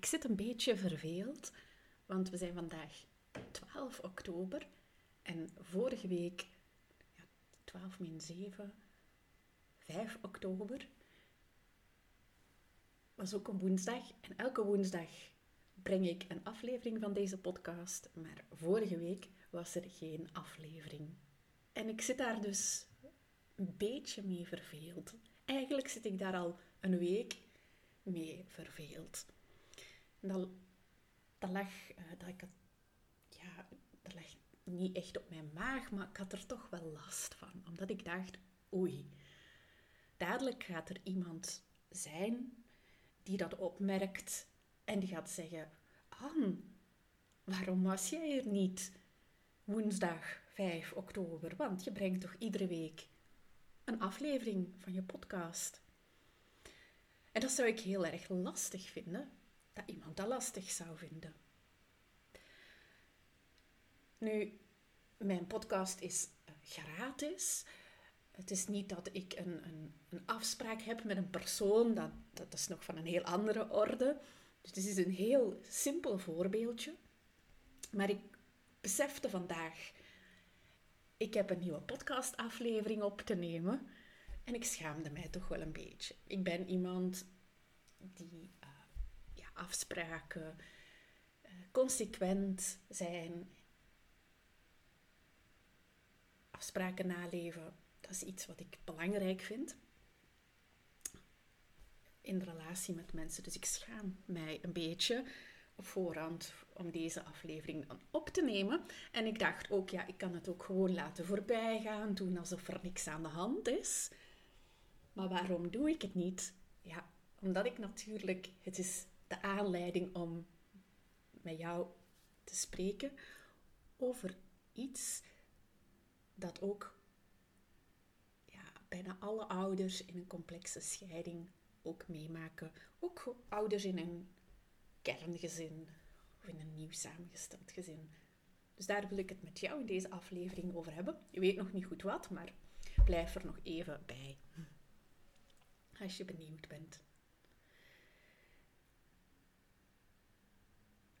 ik zit een beetje verveeld, want we zijn vandaag 12 oktober en vorige week, ja, 12 min 7, 5 oktober, was ook een woensdag. En elke woensdag breng ik een aflevering van deze podcast, maar vorige week was er geen aflevering. En ik zit daar dus een beetje mee verveeld. Eigenlijk zit ik daar al een week mee verveeld. Dat, dat lag, uh, dat ik ja, dat lag niet echt op mijn maag, maar ik had er toch wel last van. Omdat ik dacht, oei, dadelijk gaat er iemand zijn die dat opmerkt en die gaat zeggen, Anne, waarom was jij er niet woensdag 5 oktober? Want je brengt toch iedere week een aflevering van je podcast. En dat zou ik heel erg lastig vinden, iemand dat lastig zou vinden. Nu, mijn podcast is eh, gratis. Het is niet dat ik een, een, een afspraak heb met een persoon, dat, dat is nog van een heel andere orde. Dus dit is een heel simpel voorbeeldje. Maar ik besefte vandaag, ik heb een nieuwe podcastaflevering op te nemen. En ik schaamde mij toch wel een beetje. Ik ben iemand die afspraken uh, consequent zijn. Afspraken naleven, dat is iets wat ik belangrijk vind in relatie met mensen. Dus ik schaam mij een beetje op voorhand om deze aflevering dan op te nemen. En ik dacht ook, ja, ik kan het ook gewoon laten voorbij gaan, doen alsof er niks aan de hand is. Maar waarom doe ik het niet? Ja, omdat ik natuurlijk, het is de aanleiding om met jou te spreken over iets dat ook ja, bijna alle ouders in een complexe scheiding ook meemaken. Ook ouders in een kerngezin of in een nieuw samengesteld gezin. Dus daar wil ik het met jou in deze aflevering over hebben. Je weet nog niet goed wat, maar blijf er nog even bij. Als je benieuwd bent.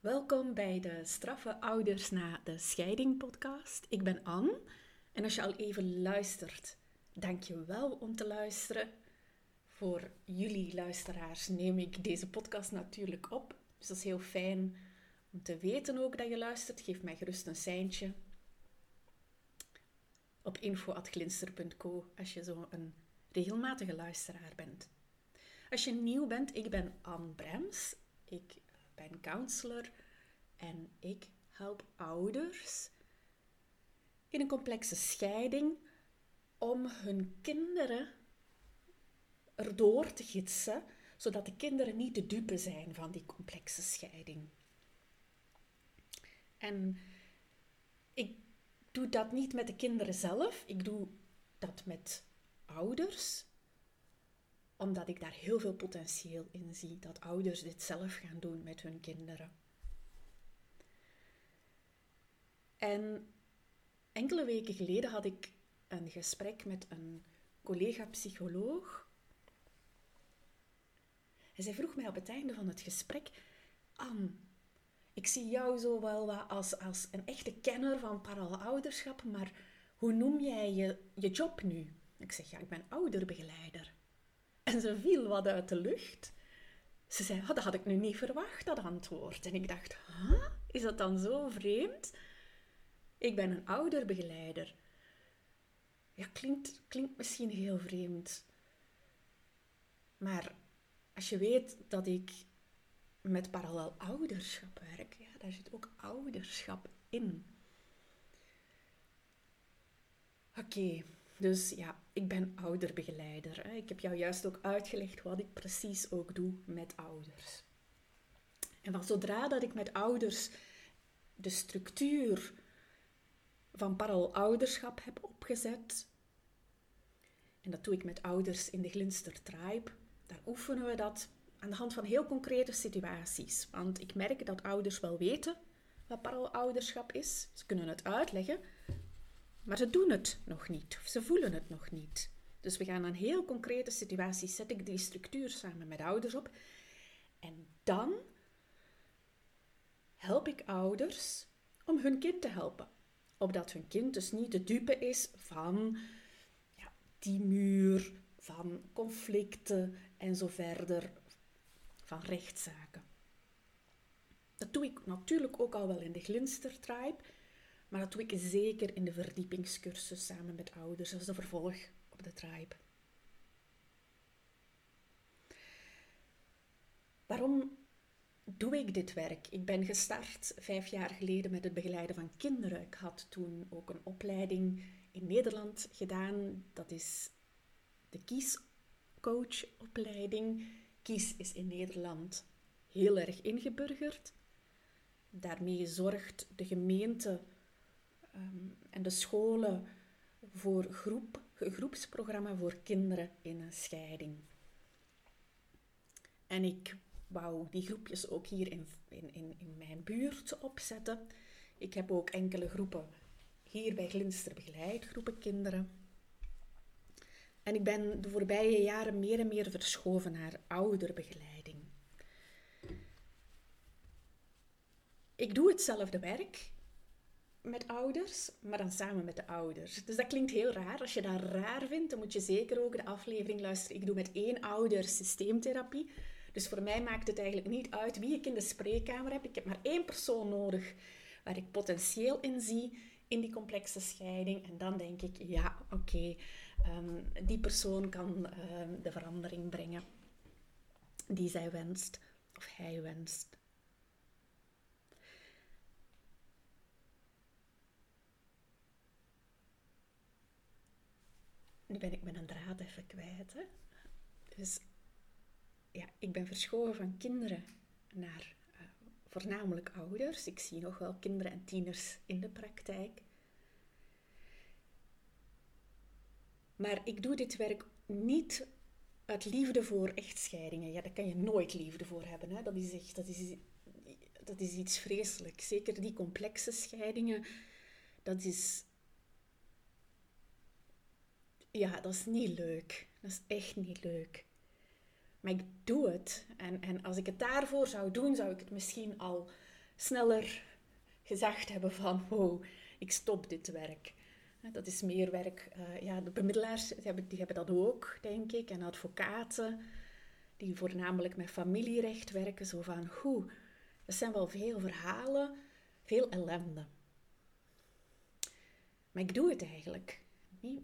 Welkom bij de Straffe Ouders na de Scheiding podcast. Ik ben Anne en als je al even luistert, dank je wel om te luisteren. Voor jullie luisteraars neem ik deze podcast natuurlijk op. Dus dat is heel fijn om te weten ook dat je luistert. Geef mij gerust een seintje op info.glinster.co als je zo een regelmatige luisteraar bent. Als je nieuw bent, ik ben Anne Brems. Ik ben counselor en ik help ouders in een complexe scheiding om hun kinderen erdoor te gidsen, zodat de kinderen niet de dupe zijn van die complexe scheiding. En ik doe dat niet met de kinderen zelf, ik doe dat met ouders, omdat ik daar heel veel potentieel in zie dat ouders dit zelf gaan doen met hun kinderen. En enkele weken geleden had ik een gesprek met een collega-psycholoog en zij vroeg mij op het einde van het gesprek: Anne, ik zie jou zo wel als, als een echte kenner van ouderschap, maar hoe noem jij je, je job nu? Ik zeg: Ja, ik ben ouderbegeleider. En ze viel wat uit de lucht. Ze zei: Dat had ik nu niet verwacht, dat antwoord. En ik dacht: huh? Is dat dan zo vreemd? Ik ben een ouderbegeleider. Ja, klinkt, klinkt misschien heel vreemd. Maar als je weet dat ik met parallel ouderschap werk, ja, daar zit ook ouderschap in. Oké, dus ja, ik ben ouderbegeleider. Ik heb jou juist ook uitgelegd wat ik precies ook doe met ouders. En van zodra dat ik met ouders de structuur van parallel ouderschap heb opgezet, en dat doe ik met ouders in de Glinster Tribe, daar oefenen we dat aan de hand van heel concrete situaties. Want ik merk dat ouders wel weten wat parallelouderschap is. Ze kunnen het uitleggen, maar ze doen het nog niet. Of ze voelen het nog niet. Dus we gaan aan heel concrete situaties, zet ik die structuur samen met ouders op. En dan help ik ouders om hun kind te helpen. Opdat hun kind dus niet de dupe is van ja, die muur, van conflicten en zo verder, van rechtszaken. Dat doe ik natuurlijk ook al wel in de Glinster Tribe, maar dat doe ik zeker in de verdiepingscursus samen met ouders als de vervolg op de tribe. Waarom doe ik dit werk? Ik ben gestart vijf jaar geleden met het begeleiden van kinderen. Ik had toen ook een opleiding in Nederland gedaan. Dat is de kiescoachopleiding. Kies is in Nederland heel erg ingeburgerd. Daarmee zorgt de gemeente ehm, en de scholen voor groep, groepsprogramma voor kinderen in een scheiding. En ik wou die groepjes ook hier in, in, in, in mijn buurt opzetten. Ik heb ook enkele groepen hier bij Glinster begeleid, groepen kinderen. En ik ben de voorbije jaren meer en meer verschoven naar ouderbegeleiding. Ik doe hetzelfde werk met ouders, maar dan samen met de ouders. Dus dat klinkt heel raar. Als je dat raar vindt, dan moet je zeker ook de aflevering luisteren. Ik doe met één ouder systeemtherapie. Dus voor mij maakt het eigenlijk niet uit wie ik in de spreekkamer heb. Ik heb maar één persoon nodig waar ik potentieel in zie in die complexe scheiding. En dan denk ik, ja, oké, ehm, die persoon kan ehm, de verandering brengen die zij wenst of hij wenst. Nu ben ik mijn draad even kwijt. Hè? Dus ja, ik ben verschoven van kinderen naar uh, voornamelijk ouders. Ik zie nog wel kinderen en tieners in de praktijk. Maar ik doe dit werk niet uit liefde voor echtscheidingen. Ja, daar kan je nooit liefde voor hebben. Hè? Dat, is echt, dat, is, dat is iets vreselijks. Zeker die complexe scheidingen, dat is... Ja, dat is niet leuk. Dat is echt niet leuk. Maar ik doe het. En, en als ik het daarvoor zou doen, zou ik het misschien al sneller gezegd hebben van, wow, ik stop dit werk. Dat is meer werk. Uh, ja, de bemiddelaars die hebben, die hebben dat ook, denk ik. En advocaten, die voornamelijk met familierecht werken. Zo van, hoe, dat zijn wel veel verhalen, veel ellende. Maar ik doe het eigenlijk.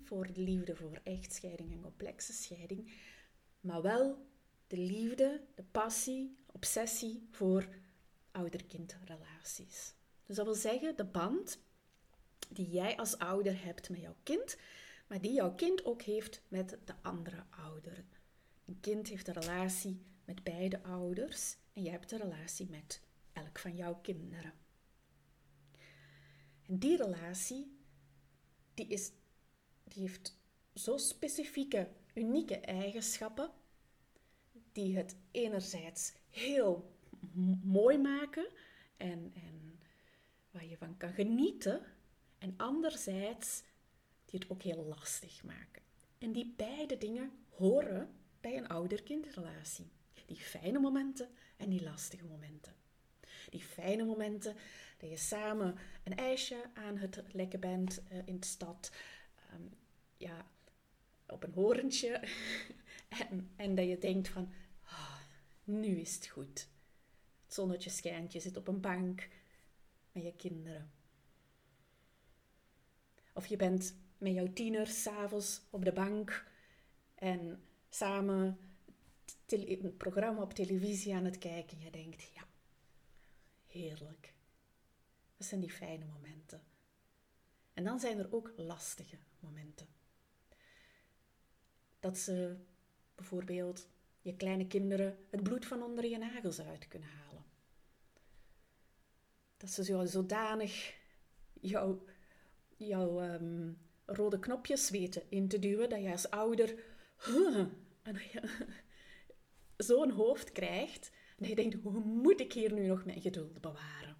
Voor de liefde voor echtscheiding en complexe scheiding, maar wel de liefde, de passie, obsessie voor ouder-kindrelaties. Dus dat wil zeggen, de band die jij als ouder hebt met jouw kind, maar die jouw kind ook heeft met de andere ouder. Een kind heeft een relatie met beide ouders en jij hebt een relatie met elk van jouw kinderen. En die relatie, die, is, die heeft zo specifieke, unieke eigenschappen die het enerzijds heel mooi maken en, en waar je van kan genieten, en anderzijds die het ook heel lastig maken. En die beide dingen horen bij een ouder-kindrelatie. Die fijne momenten en die lastige momenten. Die fijne momenten dat je samen een ijsje aan het lekken bent uh, in de stad. Ja, op een horentje. en, en dat je denkt van, nu is het goed. Het zonnetje schijnt, je zit op een bank met je kinderen. Of je bent met jouw tieners s'avonds op de bank en samen een programma op televisie aan het kijken. En je denkt, ja, heerlijk. Dat zijn die fijne momenten. En dan zijn er ook lastige momenten. Dat ze bijvoorbeeld je kleine kinderen het bloed van onder je nagels uit kunnen halen. Dat ze zo zodanig jouw, jouw ehm, rode knopjes weten in te duwen dat je als ouder zo'n hoofd krijgt en je denkt, hoe moet ik hier nu nog mijn geduld bewaren?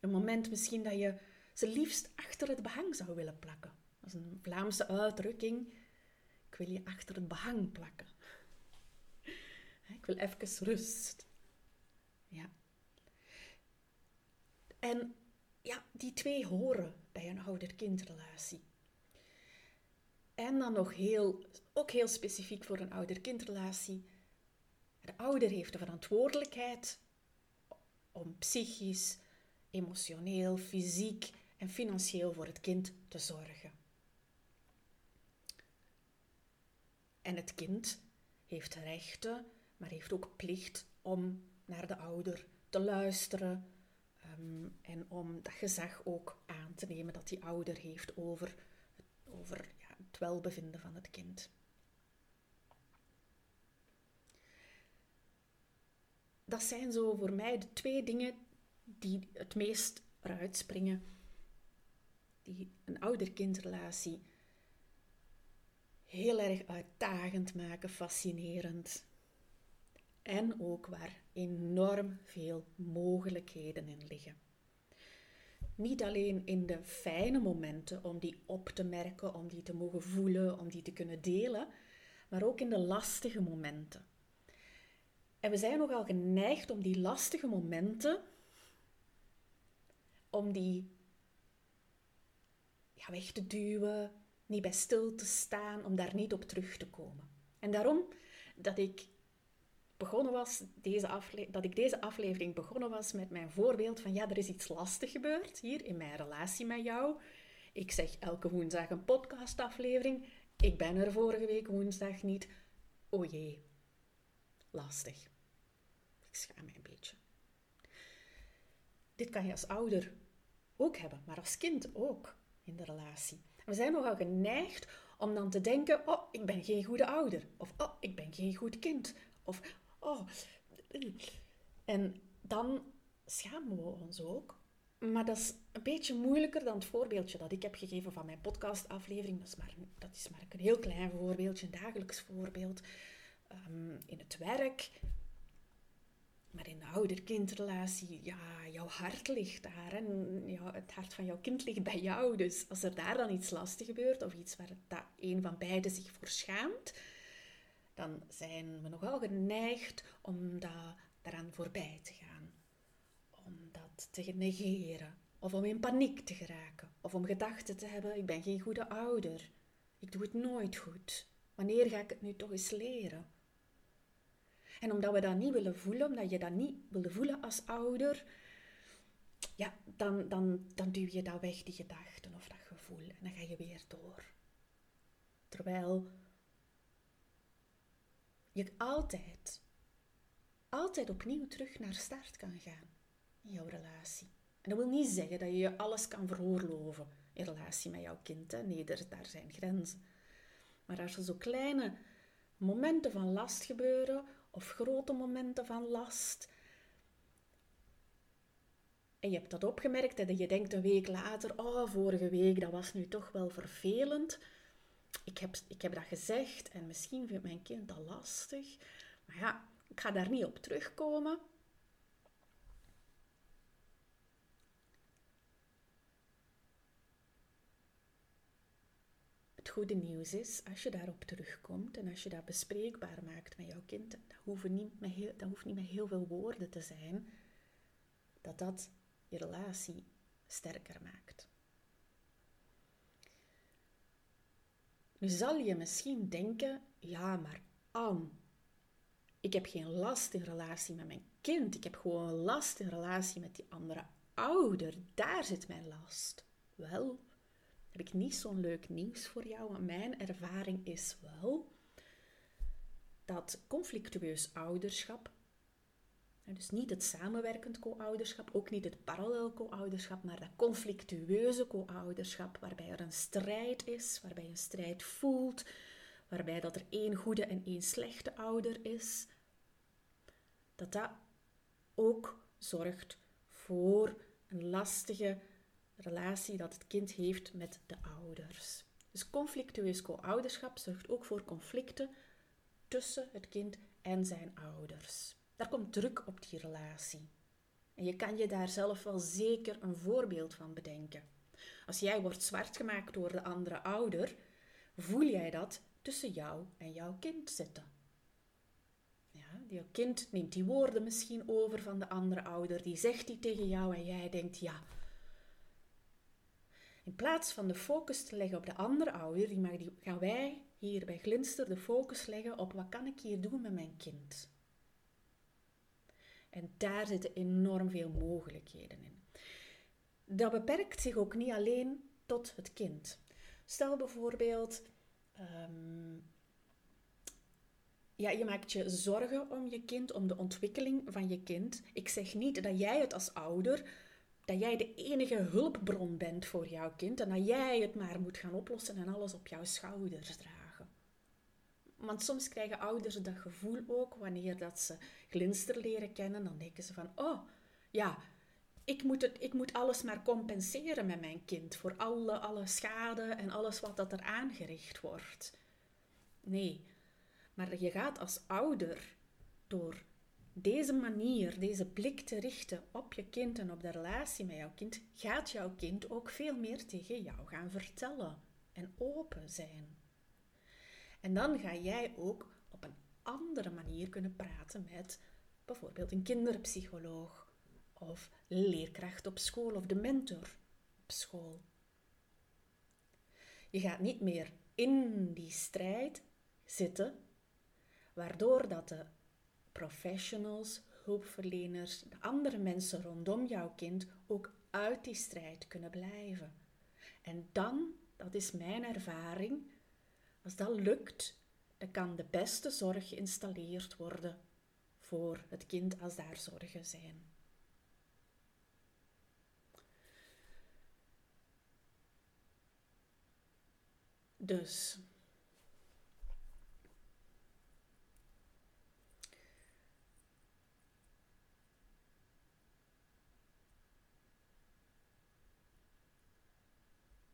Een moment misschien dat je ze liefst achter het behang zou willen plakken. Dat is een Vlaamse uitdrukking. Ik wil je achter het behang plakken. Ik wil even rust. Ja. En ja, die twee horen bij een ouder-kindrelatie. En dan nog heel, ook heel specifiek voor een ouder-kindrelatie. De ouder heeft de verantwoordelijkheid om psychisch, emotioneel, fysiek en financieel voor het kind te zorgen. En het kind heeft rechten, maar heeft ook plicht om naar de ouder te luisteren ehm, en om dat gezag ook aan te nemen dat die ouder heeft over, over ja, het welbevinden van het kind. Dat zijn zo voor mij de twee dingen die het meest eruit springen, die een ouder-kindrelatie heel erg uitdagend maken, fascinerend. En ook waar enorm veel mogelijkheden in liggen. Niet alleen in de fijne momenten om die op te merken, om die te mogen voelen, om die te kunnen delen, maar ook in de lastige momenten. En we zijn nogal geneigd om die lastige momenten, om die ja, weg te duwen, niet bij stil te staan, om daar niet op terug te komen. En daarom dat ik begonnen was, deze dat ik deze aflevering begonnen was met mijn voorbeeld van ja, er is iets lastig gebeurd hier in mijn relatie met jou. Ik zeg elke woensdag een podcastaflevering. Ik ben er vorige week woensdag niet. O jee, lastig. Ik schaam me een beetje. Dit kan je als ouder ook hebben, maar als kind ook in de relatie. We zijn nogal geneigd om dan te denken: oh, ik ben geen goede ouder. Of oh, ik ben geen goed kind. Of oh. En dan schamen we ons ook. Maar dat is een beetje moeilijker dan het voorbeeldje dat ik heb gegeven van mijn podcastaflevering. Dat is maar, dat is maar een heel klein voorbeeldje, een dagelijks voorbeeld. Um, in het werk maar in de ouder-kindrelatie, ja, jouw hart ligt daar. En ja, het hart van jouw kind ligt bij jou. Dus als er daar dan iets lastig gebeurt, of iets waar dat een van beiden zich voor schaamt, dan zijn we nogal geneigd om dat, daaraan voorbij te gaan. Om dat te negeren. Of om in paniek te geraken. Of om gedachten te hebben, ik ben geen goede ouder. Ik doe het nooit goed. Wanneer ga ik het nu toch eens leren? En omdat we dat niet willen voelen, omdat je dat niet willen voelen als ouder, ja, dan, dan, dan duw je dat weg, die gedachten of dat gevoel. En dan ga je weer door. Terwijl je altijd, altijd opnieuw terug naar start kan gaan in jouw relatie. En dat wil niet zeggen dat je alles kan veroorloven in relatie met jouw kind. Hè? Nee, daar zijn grenzen. Maar als er zo kleine momenten van last gebeuren of grote momenten van last. En je hebt dat opgemerkt en je denkt een week later, oh, vorige week, dat was nu toch wel vervelend. Ik heb, ik heb dat gezegd en misschien vindt mijn kind dat lastig. Maar ja, ik ga daar niet op terugkomen. Het goede nieuws is, als je daarop terugkomt en als je dat bespreekbaar maakt met jouw kind, dat hoeft niet met heel, dat hoeft niet met heel veel woorden te zijn, dat dat je relatie sterker maakt. Nu zal je misschien denken, ja, maar Anne, ik heb geen last in relatie met mijn kind, ik heb gewoon last in relatie met die andere ouder, daar zit mijn last. Wel, heb ik niet zo'n leuk nieuws voor jou. Want mijn ervaring is wel dat conflictueus ouderschap, dus niet het samenwerkend co-ouderschap, ook niet het parallel co-ouderschap, maar dat conflictueuze co-ouderschap, waarbij er een strijd is, waarbij je een strijd voelt, waarbij dat er één goede en één slechte ouder is, dat dat ook zorgt voor een lastige relatie dat het kind heeft met de ouders. Dus conflictueus co-ouderschap zorgt ook voor conflicten tussen het kind en zijn ouders. Daar komt druk op die relatie. En je kan je daar zelf wel zeker een voorbeeld van bedenken. Als jij wordt zwart gemaakt door de andere ouder, voel jij dat tussen jou en jouw kind zitten. Ja, Je kind neemt die woorden misschien over van de andere ouder, die zegt die tegen jou en jij denkt ja. In plaats van de focus te leggen op de andere ouder, die gaan wij hier bij Glinster de focus leggen op wat kan ik hier doen met mijn kind. En daar zitten enorm veel mogelijkheden in. Dat beperkt zich ook niet alleen tot het kind. Stel bijvoorbeeld, ehm, ja, je maakt je zorgen om je kind, om de ontwikkeling van je kind. Ik zeg niet dat jij het als ouder, dat jij de enige hulpbron bent voor jouw kind en dat jij het maar moet gaan oplossen en alles op jouw schouders dragen. Want soms krijgen ouders dat gevoel ook wanneer dat ze glinster leren kennen, dan denken ze van, oh ja, ik moet, het, ik moet alles maar compenseren met mijn kind voor alle, alle schade en alles wat dat er aangericht wordt. Nee, maar je gaat als ouder door deze manier, deze blik te richten op je kind en op de relatie met jouw kind, gaat jouw kind ook veel meer tegen jou gaan vertellen en open zijn. En dan ga jij ook op een andere manier kunnen praten met bijvoorbeeld een kinderpsycholoog of leerkracht op school of de mentor op school. Je gaat niet meer in die strijd zitten waardoor dat de professionals, hulpverleners, de andere mensen rondom jouw kind ook uit die strijd kunnen blijven. En dan, dat is mijn ervaring, als dat lukt, dan kan de beste zorg geïnstalleerd worden voor het kind als daar zorgen zijn. Dus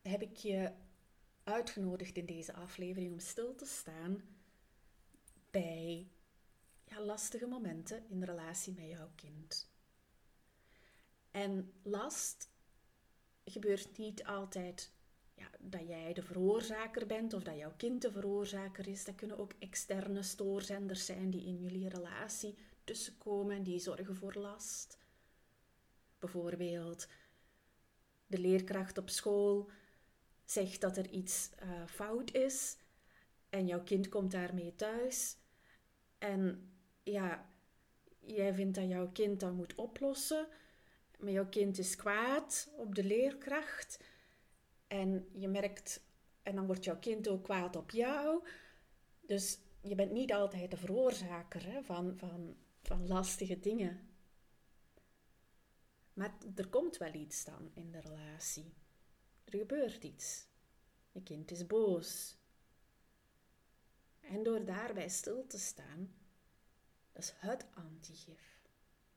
heb ik je uitgenodigd in deze aflevering om stil te staan bij ja, lastige momenten in de relatie met jouw kind. En last gebeurt niet altijd ja, dat jij de veroorzaker bent of dat jouw kind de veroorzaker is. Dat kunnen ook externe stoorzenders zijn die in jullie relatie tussenkomen en die zorgen voor last. Bijvoorbeeld de leerkracht op school zegt dat er iets uh, fout is en jouw kind komt daarmee thuis en ja, jij vindt dat jouw kind dat moet oplossen, maar jouw kind is kwaad op de leerkracht en je merkt, en dan wordt jouw kind ook kwaad op jou. Dus je bent niet altijd de veroorzaker hè, van, van, van lastige dingen. Maar er komt wel iets dan in de relatie. Er gebeurt iets. Je kind is boos. En door daarbij stil te staan, dat is het antigif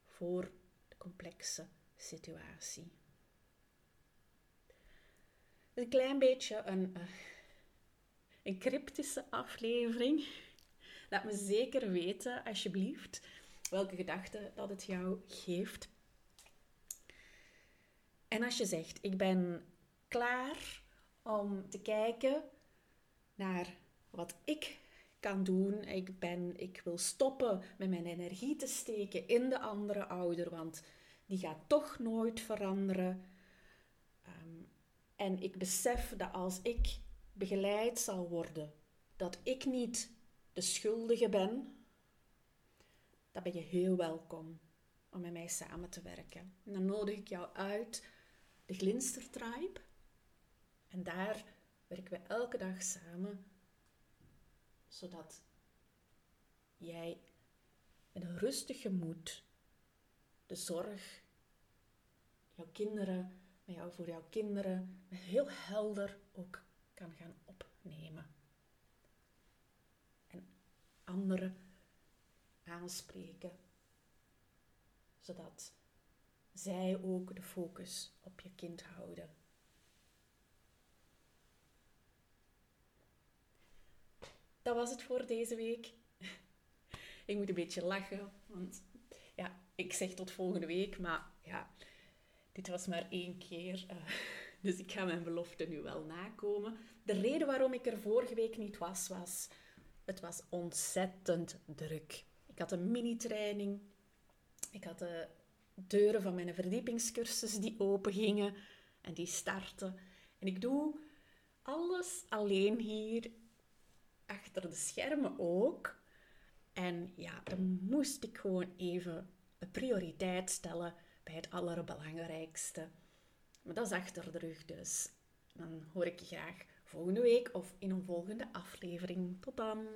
voor de complexe situatie. Een klein beetje een, uh, een cryptische aflevering. Laat me zeker weten, alsjeblieft, welke gedachten dat het jou geeft. En als je zegt, ik ben klaar om te kijken naar wat ik kan doen. Ik, ben, ik wil stoppen met mijn energie te steken in de andere ouder, want die gaat toch nooit veranderen. Ehm, en ik besef dat als ik begeleid zal worden, dat ik niet de schuldige ben, dan ben je heel welkom om met mij samen te werken. En dan nodig ik jou uit de Glinster Tribe. En daar werken we elke dag samen, zodat jij met een rustig gemoed de zorg, jouw kinderen, met jou voor jouw kinderen, heel helder ook kan gaan opnemen. En anderen aanspreken, zodat zij ook de focus op je kind houden. Dat was het voor deze week. ik moet een beetje lachen, want ja, ik zeg tot volgende week, maar ja, dit was maar één keer. Uh, dus ik ga mijn belofte nu wel nakomen. De reden waarom ik er vorige week niet was, was... Het was ontzettend druk Ik had een mini-training. Ik had de deuren van mijn verdiepingscursus die open gingen en die starten. En ik doe alles alleen hier, achter de schermen ook. En ja, dan moest ik gewoon even een prioriteit stellen bij het allerbelangrijkste. Maar dat is achter de rug dus. Dan hoor ik je graag volgende week of in een volgende aflevering. Tot dan!